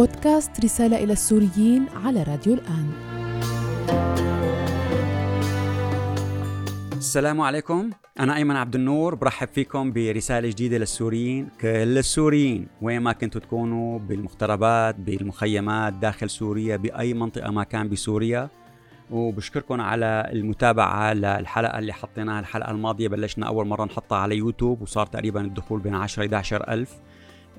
بودكاست رسالة إلى السوريين على راديو الآن. السلام عليكم. أنا أيمن عبد النور برحب فيكم برسالة جديدة للسوريين. كل السوريين وين ما كنتوا تكونوا بالمغتربات بالمخيمات داخل سوريا بأي منطقة ما كان بسوريا. وبشكركم على المتابعة للحلقة اللي حطيناها. الحلقة الماضية بلشنا أول مرة نحطها على يوتيوب وصار تقريبا الدخول بين 10 11 ألف.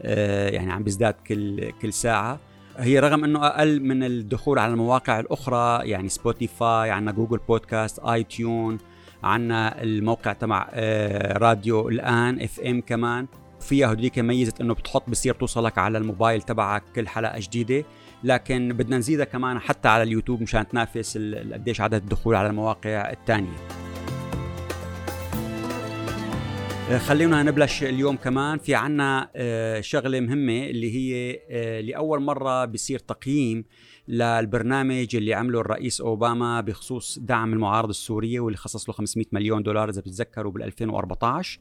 يعني عم بيزداد كل كل ساعة. هي رغم إنه أقل من الدخول على المواقع الأخرى يعني Spotify عندنا Google Podcast iTunes عندنا الموقع تبع آه، راديو الآن FM كمان. فيها هديك ميزة إنه بتحط بصير توصلك على الموبايل تبعك كل حلقة جديدة. لكن بدنا نزيدها كمان حتى على اليوتيوب مشان تنافس قديش عدد الدخول على المواقع الثانية خلينا نبلش اليوم كمان. في عنا آه، شغلة مهمة اللي هي آه، لأول مرة بيصير تقييم للبرنامج اللي عمله الرئيس أوباما بخصوص دعم المعارضة السورية واللي خصص له 500 مليون دولار إذا بتتذكروا بال 2014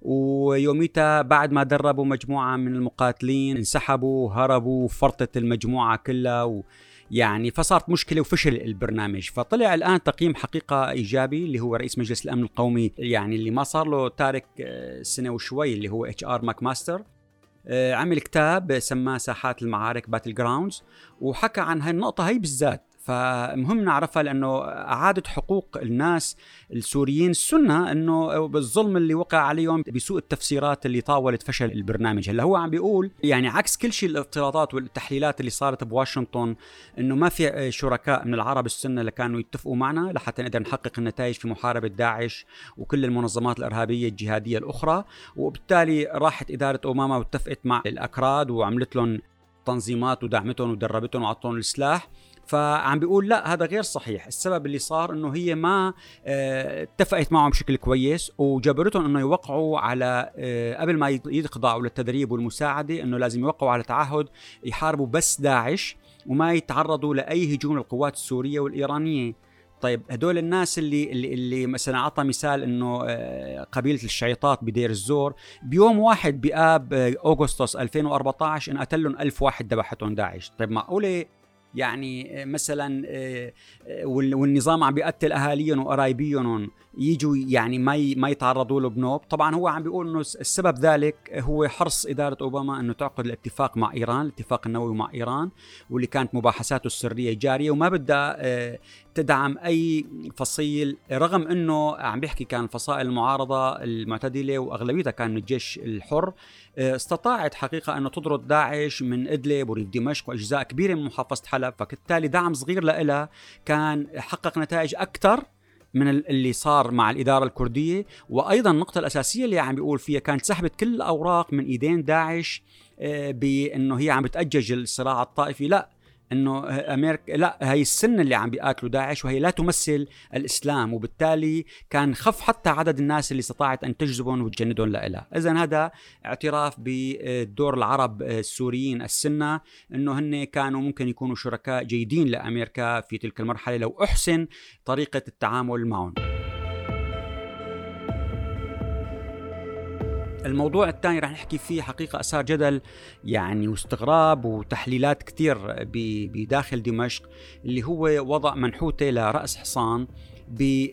ويوميتها بعد ما دربوا مجموعة من المقاتلين انسحبوا هربوا فرطت المجموعة كلها و يعني فصارت مشكلة وفشل البرنامج. فطلع الآن تقييم حقيقة إيجابي اللي هو رئيس مجلس الأمن القومي يعني اللي ما صار له تارك آه، سنة وشوي اللي هو إتش آر ماك ماستر عمل كتاب سماه ساحات المعارك Battlegrounds وحكى عن هاي النقطة هي بالذات. فمهم نعرفها لأنه اعاده حقوق الناس السوريين السنة أنه بالظلم اللي وقع عليهم بسوء التفسيرات اللي طاولت فشل البرنامج. هلا هو عم بيقول يعني عكس كل شيء الافتراضات والتحليلات اللي صارت بواشنطن أنه ما في شركاء من العرب السنة اللي كانوا يتفقوا معنا لحتى نقدر نحقق النتائج في محاربة داعش وكل المنظمات الإرهابية الجهادية الأخرى. وبالتالي راحت إدارة أوباما واتفقت مع الأكراد وعملت لهم تنظيمات ودعمتهم ودربتهم وعطتهم السلاح. فعم بيقول لا هذا غير صحيح. السبب اللي صار إنه هي ما آه، اتفقت معهم بشكل كويس وجبرتهم إنه يوقعوا على آه، قبل ما يخضعوا للتدريب والمساعدة إنه لازم يوقعوا على تعهد يحاربوا بس داعش وما يتعرضوا لأي هجوم للقوات السورية والإيرانية. طيب هدول الناس اللي اللي, اللي مثلا اعطى مثال إنه آه، قبيلة الشيطات بدير الزور بيوم واحد بآب اوغسطس 2014 انقتلهم ألف واحد ذبحتهم داعش. طيب معقولة يعني آه، مثلا آه، آه، والنظام عم بيقتل اهاليهم وقرايبيهم يجوا يعني ما ما يتعرضوا له بنوب. طبعا هو عم بيقول إنه السبب ذلك هو حرص إدارة أوباما إنه تعقد الاتفاق مع إيران الاتفاق النووي مع إيران واللي كانت مباحثاته السرية جارية وما بدها تدعم أي فصيل رغم إنه عم بيحكي كان فصائل المعارضة المعتدلة وأغلبيتها كان من الجيش الحر استطاعت حقيقة إنه تطرد داعش من إدلب وريف دمشق وأجزاء كبيرة من محافظة حلب فبالتالي دعم صغير لها كان حقق نتائج أكثر من اللي صار مع الإدارة الكردية. وأيضا النقطة الأساسية اللي عم بيقول فيها كانت سحبت كل الأوراق من إيدين داعش آه، بأنه هي عم بتأجج الصراع الطائفي. لا إنه أمريكا لا هي السنة اللي عم بيقاتلوا داعش وهي لا تمثل الإسلام وبالتالي كان خف حتى عدد الناس اللي استطاعت أن تجذبهم وتجندهم لها اذا هذا اعتراف بدور العرب السوريين السنة إنه هن كانوا ممكن يكونوا شركاء جيدين لامريكا في تلك المرحلة لو أحسن طريقة التعامل معهم. الموضوع الثاني رح نحكي فيه حقيقة أثار جدل يعني واستغراب وتحليلات كثير بداخل دمشق اللي هو وضع منحوتة لرأس حصان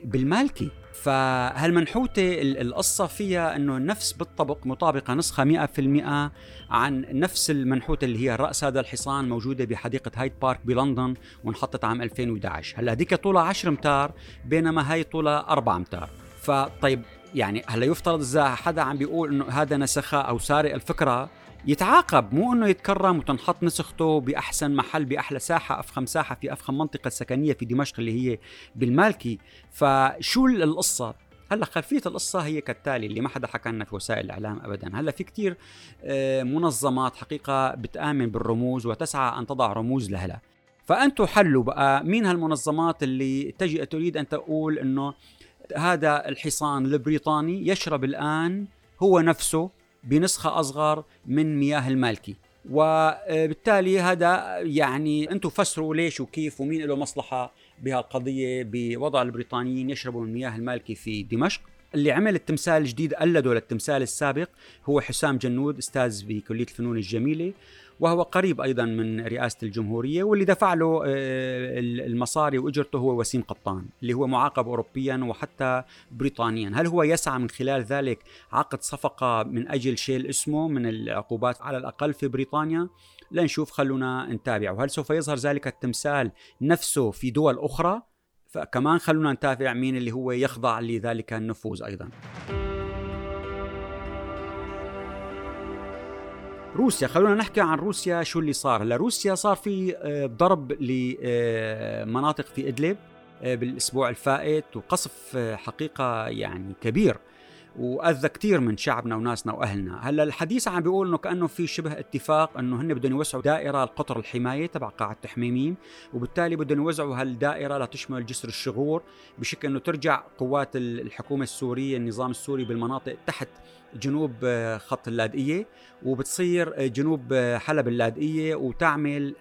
بالمالكي. فهالمنحوتة القصة فيها أنه نفس بالطبق مطابقة نسخة 100% عن نفس المنحوتة اللي هي رأس هذا الحصان موجودة بحديقة هايد بارك بلندن وانحطت عام 2011 هلأ هذيك طولها 10 امتار بينما هاي طولها 4 امتار فطيب يعني هلا يفترض إذا حدا عم بيقول إنه هذا نسخها أو سارق الفكرة يتعاقب مو إنه يتكرم وتنحط نسخته بأحسن محل بأحلى ساحة أفخم ساحة في أفخم منطقة سكنية في دمشق اللي هي بالمالكي. فشو القصة؟ هلا خلفية القصة هي كالتالي اللي ما حدا حكى لنا في وسائل الإعلام ابدا. هلا في كتير آه، منظمات حقيقة بتآمن بالرموز وتسعى أن تضع رموز لها فانتم حلوا بقى مين هالمنظمات اللي تجي تريد أن تقول إنه هذا الحصان البريطاني يشرب الآن هو نفسه بنسخة أصغر من مياه المالكي. وبالتالي هذا يعني أنتم فسروا ليش وكيف ومين له مصلحة بهالقضية بوضع البريطانيين يشربوا من مياه المالكي في دمشق. اللي عمل التمثال الجديد قلده للتمثال السابق هو حسام جنود أستاذ بكلية الفنون الجميلة. وهو قريب أيضا من رئاسة الجمهورية واللي دفع له آه، المصاري وإجرته هو وسيم قطان اللي هو معاقب اوروبيا وحتى بريطانيا، هل هو يسعى من خلال ذلك عقد صفقة من أجل شيل اسمه من العقوبات على الأقل في بريطانيا؟ لنشوف خلونا نتابع وهل سوف يظهر ذلك التمثال نفسه في دول أخرى؟ فكمان خلونا نتابع مين اللي هو يخضع لذلك النفوذ أيضا. روسيا خلونا نحكي عن روسيا شو اللي صار. هلا روسيا صار في آه، ضرب لمناطق في إدلب آه، بالأسبوع الفائت وقصف آه، حقيقة يعني كبير. وأذى كثير من شعبنا وناسنا وأهلنا، هلا الحديث عم بيقول إنه كأنه في شبه اتفاق إنه هن بدهم يوسعوا دائرة القطر الحماية تبع قاعة تحميميم، وبالتالي بدهم يوزعوا هالدائرة لتشمل جسر الشغور بشكل إنه ترجع قوات الحكومة السورية النظام السوري بالمناطق تحت جنوب آه، خط اللاذقيه وبتصير آه، جنوب آه، حلب اللاذقيه وتعمل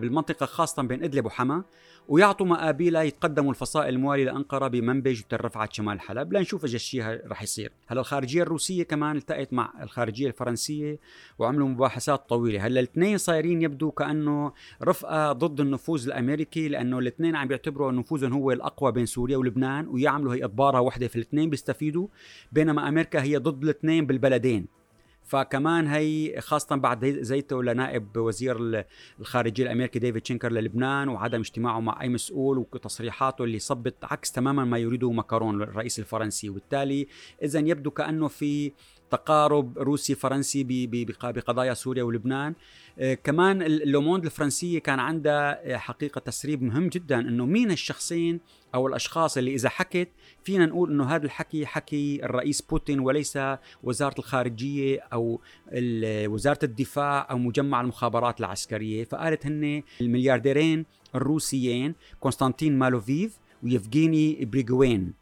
بالمنطقة خاصة بين إدلب وحما. ويعطوا مقابيلها يتقدموا الفصائل المواليه لأنقرة بمنبج وتل رفعت شمال حلب. لنشوف إيش الشيء رح يصير. هلا الخارجية الروسية كمان التقت مع الخارجية الفرنسية وعملوا مباحثات طويلة. هلا الاثنين صايرين يبدو كأنه رفقة ضد النفوذ الأمريكي لأنه الاثنين عم بيعتبروا نفوذهم هو الأقوى بين سوريا ولبنان ويعملوا هي إضبارها وحدة في الاثنين بيستفيدوا بينما أمريكا هي ضد الاثنين بالبلدين. فكمان هي خاصة بعد زيارته لنائب وزير الخارجية الأمريكي ديفيد شينكر للبنان وعدم اجتماعه مع أي مسؤول وتصريحاته اللي صبت عكس تماما ما يريده ماكرون الرئيس الفرنسي. وبالتالي إذا يبدو كأنه في تقارب روسي فرنسي بقضايا سوريا ولبنان. آه، كمان اللوموند الفرنسية كان عندها آه، حقيقة تسريب مهم جدا إنه مين الشخصين أو الأشخاص اللي إذا حكت فينا نقول إنه هذا الحكي حكي الرئيس بوتين وليس وزارة الخارجية أو وزارة الدفاع أو مجمع المخابرات العسكرية. فقالت هن المليارديرين الروسيين كونستانتين مالوفيف ويفغيني بريغوين.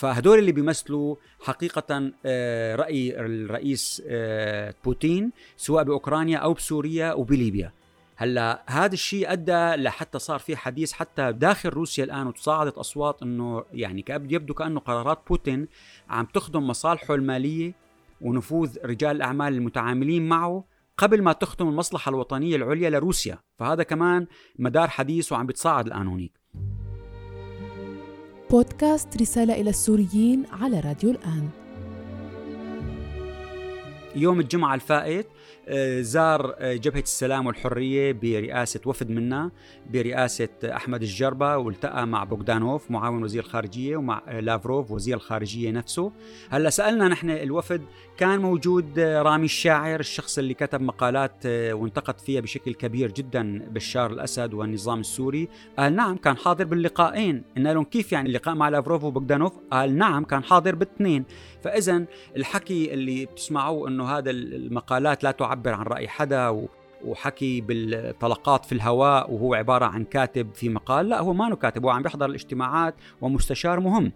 فهدول اللي بيمثلوا حقيقة آه، رأي الرئيس آه، بوتين سواء بأوكرانيا أو بسوريا وبليبيا. هلأ هذا الشيء أدى لحتى صار في حديث حتى داخل روسيا الآن وتصاعدت أصوات إنه يعني يبدو كأنه قرارات بوتين عم تخدم مصالحه المالية ونفوذ رجال الأعمال المتعاملين معه قبل ما تخدم المصلحة الوطنية العليا لروسيا. فهذا كمان مدار حديث وعم بيتصاعد الآن هونيك بودكاست رسالة إلى السوريين على راديو الآن. يوم الجمعة الفائت آه، زار آه، جبهة السلام والحرية برئاسة وفد منا برئاسة أحمد الجربة والتقى مع بوغدانوف معاون وزير الخارجية ومع آه، لافروف وزير الخارجية نفسه. هلأ سألنا نحن الوفد كان موجود رامي الشاعر الشخص اللي كتب مقالات وانتقد فيها بشكل كبير جدا بشار الأسد والنظام السوري. قال نعم كان حاضر باللقاءين قلنا لهم كيف يعني اللقاء مع لافروف وبوغدانوف؟ قال نعم كان حاضر بالاثنين فإذا الحكي اللي بتسمعوه أنه هذا المقالات لا تعبر عن رأي حدا وحكي بالطلقات في الهواء وهو عبارة عن كاتب في مقال لا هو ما كاتب هو عم بيحضر الاجتماعات ومستشار مهم.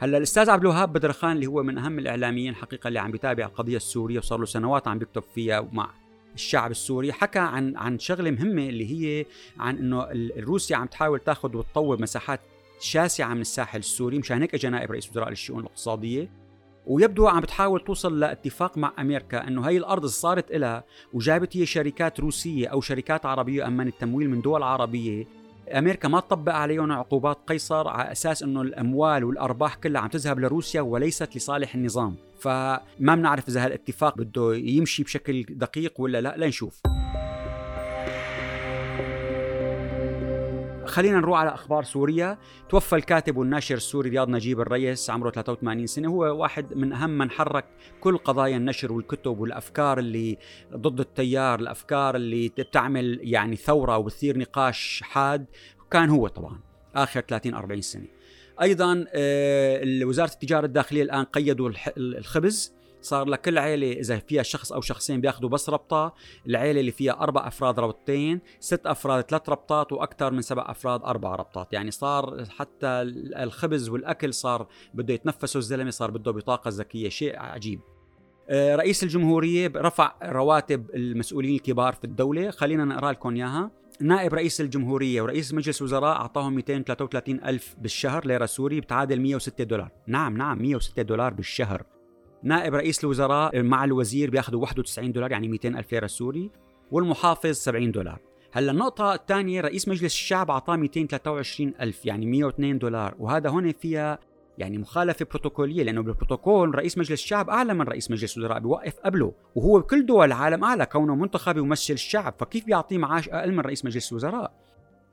هلأ الأستاذ عبد الوهاب بدرخان اللي هو من أهم الإعلاميين حقيقة اللي عم بيتابع القضية السورية وصار له سنوات عم بيكتب فيها مع الشعب السوري حكى عن عن شغلة مهمة اللي هي عن إنه روسيا عم تحاول تاخذ وتطور مساحات شاسعة من الساحل السوري مشان هيك اجى نائب رئيس وزراء للشؤون الاقتصادية. ويبدو عم بتحاول توصل لاتفاق مع أمريكا إنه هي الأرض صارت إلها وجابت هي شركات روسية أو شركات عربية امنت التمويل من دول عربية أمريكا ما تطبق عليهم عقوبات قيصر على أساس إنه الأموال والأرباح كلها عم تذهب لروسيا وليست لصالح النظام. فما بنعرف إذا هالاتفاق بده يمشي بشكل دقيق ولا لا لنشوف. خلينا نروح على أخبار سوريا. توفى الكاتب والناشر السوري رياض نجيب الريس عمره 83 سنة. هو واحد من أهم من حرك كل قضايا النشر والكتب والأفكار اللي ضد التيار الأفكار اللي بتعمل يعني ثورة وبتثير نقاش حاد. كان هو طبعا آخر 30 40 سنة. أيضا آه، وزارة التجارة الداخلية الآن قيدوا الخبز. صار لكل عيلة إذا فيها شخص أو شخصين بياخذوا بس ربطة العيلة اللي فيها أربع أفراد ربطتين ست أفراد ثلاث ربطات وأكثر من سبع أفراد أربع ربطات. يعني صار حتى الخبز والأكل صار بده يتنفسوا الزلمة صار بده بطاقة ذكية شيء عجيب. آه، رئيس الجمهورية رفع رواتب المسؤولين الكبار في الدولة خلينا نقرأ لكم إياها. نائب رئيس الجمهورية ورئيس مجلس الوزراء أعطاهم 233 ألف بالشهر ليرة سوري بتعادل 106 دولار. نعم نعم 106 دولار بالشهر. نائب رئيس الوزراء مع الوزير بياخذوا 91 دولار يعني 200 ألف ليرة سوري والمحافظ 70 دولار. هلا النقطة الثانية رئيس مجلس الشعب أعطاه 223 ألف يعني 102 دولار. وهذا هون فيها يعني مخالفة بروتوكولية لأنه بالبروتوكول رئيس مجلس الشعب أعلى من رئيس مجلس الوزراء بيوقف قبله. وهو بكل دول العالم أعلى كونه منتخب يمثل الشعب فكيف بيعطيه معاش أقل من رئيس مجلس الوزراء؟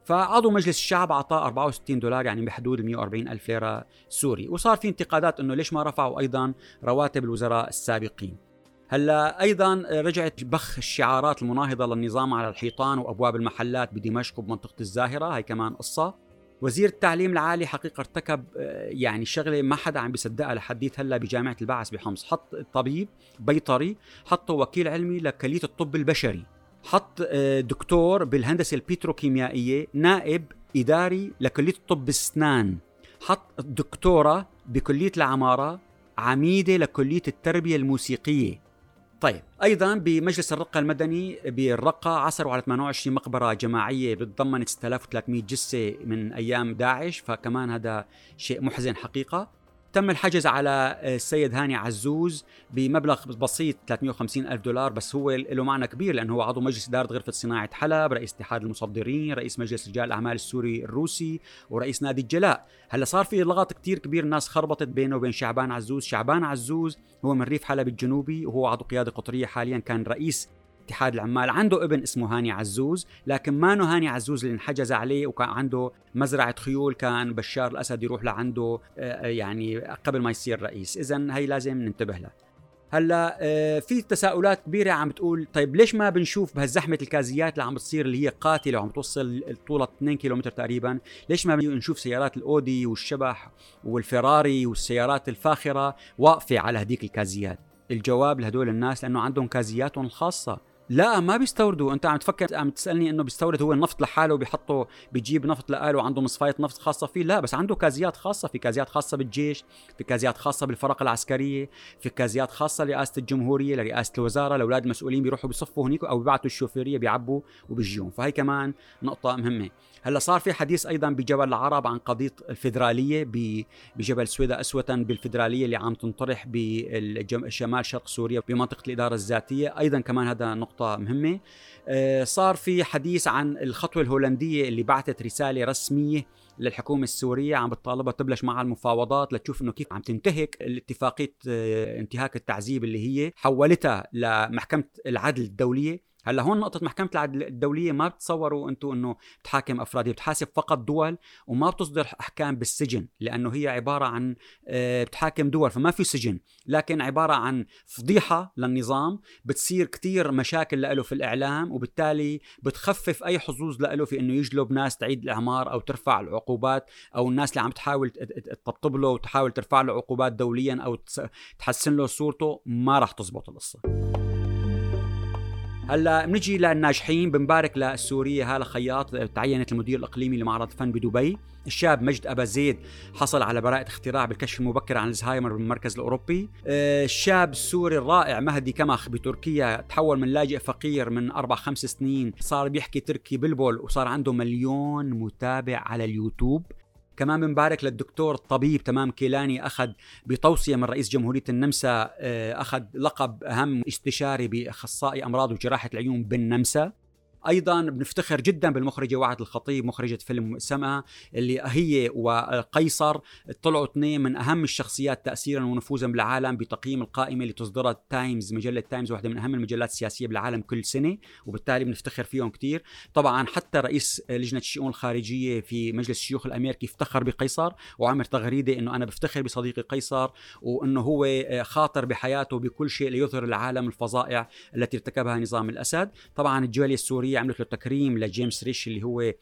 فعضو مجلس الشعب اعطاه 64 دولار يعني بحدود 140 ألف ليرة سوري. وصار في انتقادات إنه ليش ما رفعوا أيضا رواتب الوزراء السابقين. هلأ أيضا رجعت بخ الشعارات المناهضة للنظام على الحيطان وأبواب المحلات بدمشق وبمنطقة الزاهرة هاي كمان قصة. وزير التعليم العالي حقيقة ارتكب آه، يعني شغلة ما حدا عم بيصدقها لحديت هلأ بجامعة البعث بحمص. حط طبيب بيطري حطه وكيل علمي لكلية الطب البشري. حط آه، دكتور بالهندسة البتروكيميائيه نائب إداري لكلية الطب الاسنان حط دكتورة بكلية العمارة عميدة لكلية التربية الموسيقية. طيب أيضا بمجلس الرقة المدني بالرقة عثروا على 28 مقبرة جماعية بتضمن 6300 جثة من أيام داعش فكمان هذا شيء محزن حقيقة. تم الحجز على السيد هاني عزوز بمبلغ بسيط 350 ألف دولار بس هو له معنى كبير لأنه هو عضو مجلس إدارة غرفة صناعة حلب رئيس اتحاد المصدرين رئيس مجلس رجال الأعمال السوري الروسي ورئيس نادي الجلاء. هلأ صار في لغط كتير كبير الناس خربطت بينه وبين شعبان عزوز. شعبان عزوز هو من ريف حلب الجنوبي وهو عضو قيادة قطرية حاليا كان رئيس اتحاد العمال. عنده ابن اسمه هاني عزوز لكن مانو هاني عزوز اللي انحجز عليه وكان عنده مزرعة خيول كان بشار الأسد يروح لعنده آه، يعني قبل ما يصير رئيس. إذا هي لازم ننتبه لها. هلا آه، في تساؤلات كبيرة عم تقول طيب ليش ما بنشوف بهالزحمة الكازيات اللي عم بتصير اللي هي قاتلة وعم توصل طولها 2 كيلومتر تقريبا؟ ليش ما بنشوف سيارات الأودي والشبح والفراري والسيارات الفاخرة واقفة على هديك الكازيات؟ الجواب لهدول الناس لأنه عندهم كازياتهم الخاصه لا ما بيستوردوا. انت عم تفكر عم تسألني إنه بيستورد هو النفط لحاله بيحطه بيجيب نفط لقاله عنده مصفايه نفط خاصة فيه؟ لا بس عنده كازيات خاصة. في كازيات خاصة بالجيش في كازيات خاصة بالفرق العسكرية في كازيات خاصة لرئاسة الجمهورية لرئاسة الوزارة لأولاد المسؤولين بيروحوا بيصفوا هنيك أو بيبعتوا الشوفيرية بيعبوا وبيجيهم. فهي كمان نقطة مهمة. هلأ صار في حديث أيضا بجبل العرب عن قضية الفدراليه بجبل سويدا اسوه بالفدراليه اللي عم تنطرح بشمال شرق سوريا بمنطقة الإدارة الذاتية. أيضا كمان هذا نقطة مهمة. آه، صار في حديث عن الخطوة الهولندية اللي بعثت رسالة رسمية للحكومة السورية عم بتطالبها تبلش مع المفاوضات لتشوف إنه كيف عم تنتهك الاتفاقية آه، انتهاك التعذيب اللي هي حولتها لمحكمة العدل الدولية. هلأ هون نقطة محكمة العدل الدولية ما بتصوروا أنتم إنه تحاكم افراد هي بتحاسب فقط دول وما بتصدر أحكام بالسجن لأنه هي عبارة عن آه، بتحاكم دول فما في سجن لكن عبارة عن فضيحة للنظام بتصير كتير مشاكل له في الإعلام وبالتالي بتخفف أي حظوظ له في إنه يجلب ناس تعيد الإعمار أو ترفع العقوبات أو الناس اللي عم تحاول تطبطب له وتحاول ترفع له عقوبات دوليا أو تحسن له صورته ما راح تزبط القصة. هلا بنجي للناجحين بنبارك للسورية هاله خياط تعينت المدير الإقليمي لمعرض الفن بدبي. الشاب مجد أبا زيد حصل على براءة اختراع بالكشف المبكر عن الزهايمر بالمركز الأوروبي. آه، الشاب السوري الرائع مهدي كمخ بتركيا تحول من لاجئ فقير من أربع خمس سنين صار بيحكي تركي بلبل وصار عنده مليون متابع على اليوتيوب. كمان بنبارك للدكتور الطبيب تمام كيلاني أخذ بتوصية من رئيس جمهورية النمسا آه، أخذ لقب أهم استشاري بأخصائي أمراض وجراحة العيون بالنمسا. أيضا بنفتخر جدا بالمخرجة وعد الخطيب مخرجة فيلم سما اللي هي وقيصر. طلعوا اثنين من أهم الشخصيات تاثيرا ونفوذا بالعالم بتقييم القائمة اللي تصدرها تايمز مجلة تايمز واحدة من أهم المجلات السياسية بالعالم كل سنة وبالتالي بنفتخر فيهم كثير طبعا حتى رئيس لجنة الشؤون الخارجية في مجلس الشيوخ الأمريكي افتخر بقيصر وعمل تغريدة إنه أنا بفتخر بصديقي قيصر وإنه هو خاطر بحياته بكل شيء ليظهر العالم الفظائع التي ارتكبها نظام الأسد. طبعا الجالية السورية عملت له تكريم لجيمس ريش اللي هو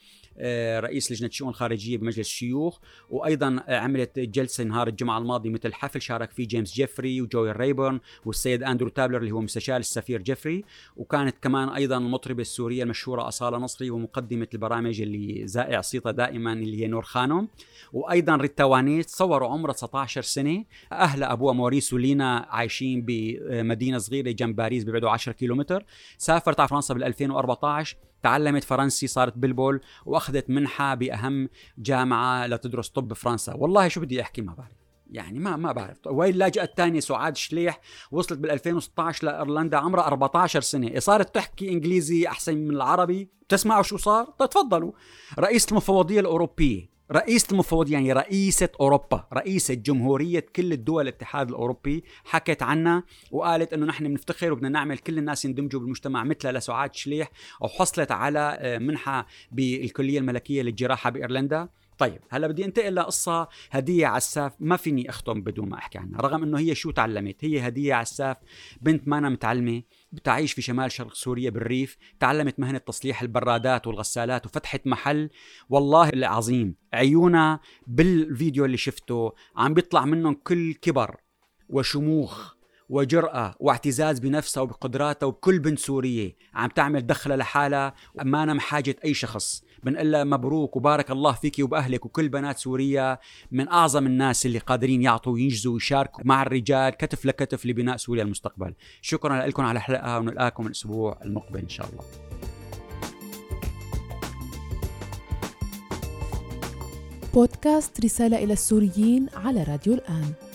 رئيس لجنة الشؤون الخارجيه بمجلس الشيوخ وأيضا عملت جلسة نهار الجمعة الماضي مثل حفل شارك فيه جيمس جيفري وجوي ريبورن والسيد أندرو تابلر اللي هو مستشار السفير جيفري. وكانت كمان أيضا المطربه السورية المشهورة أصالة نصري ومقدمة البرامج اللي زائع صيتها دائما اللي هي نور خانم. وأيضا ريتا وانيت صوروا عمرها 19 سنة. اهلها أبوها موريس ولينا عايشين بمدينة صغيرة جنب باريس بيبعدوا 10 كيلومتر. سافرت على فرنسا بال 2014 تعلمت فرنسي صارت بلبل وأخذت منحة بأهم جامعة لتدرس طب بفرنسا والله شو بدي أحكي؟ ما بعرف. يعني ما ما بعرف. وين اللاجئه الثانية؟ سعاد شليح. وصلت بال 2016 لإيرلندا عمرها 14 سنة. صارت تحكي إنجليزي أحسن من العربي. تسمعوا شو صار؟ طيب تفضلوا. رئيس المفوضية الأوروبية. رئيسة المفوضية يعني رئيسة أوروبا رئيسة جمهورية كل الدول الاتحاد الأوروبي حكت عنا وقالت أنه نحن بنفتخر وبدنا نعمل كل الناس يندمجوا بالمجتمع مثلها لسعاد شليح وحصلت على آه، منحة بالكلية الملكية للجراحة بإيرلندا. طيب هلا بدي انتقل لقصة هدية عساف ما فيني أختم بدون ما أحكي عنها رغم إنه هي شو تعلمت هي هدية عساف بنت مانا متعلمة بتعيش في شمال شرق سوريا بالريف تعلمت مهنة تصليح البرادات والغسالات وفتحت محل والله العظيم عيونها بالفيديو اللي شفته عم بيطلع منهم كل كبر وشموخ وجرأة واعتزاز بنفسها وبقدراتها وبكل بنت سورية عم تعمل دخلة لحالها ما أنا محاجة أي شخص. بنقول لها مبروك وبارك الله فيك وبأهلك وكل بنات سوريا من أعظم الناس اللي قادرين يعطوا وينجزوا ويشاركوا مع الرجال كتف لكتف لبناء سوريا المستقبل. شكرا لكم على الحلقة ونلقاكم الأسبوع المقبل إن شاء الله. بودكاست رسالة إلى السوريين على راديو الآن.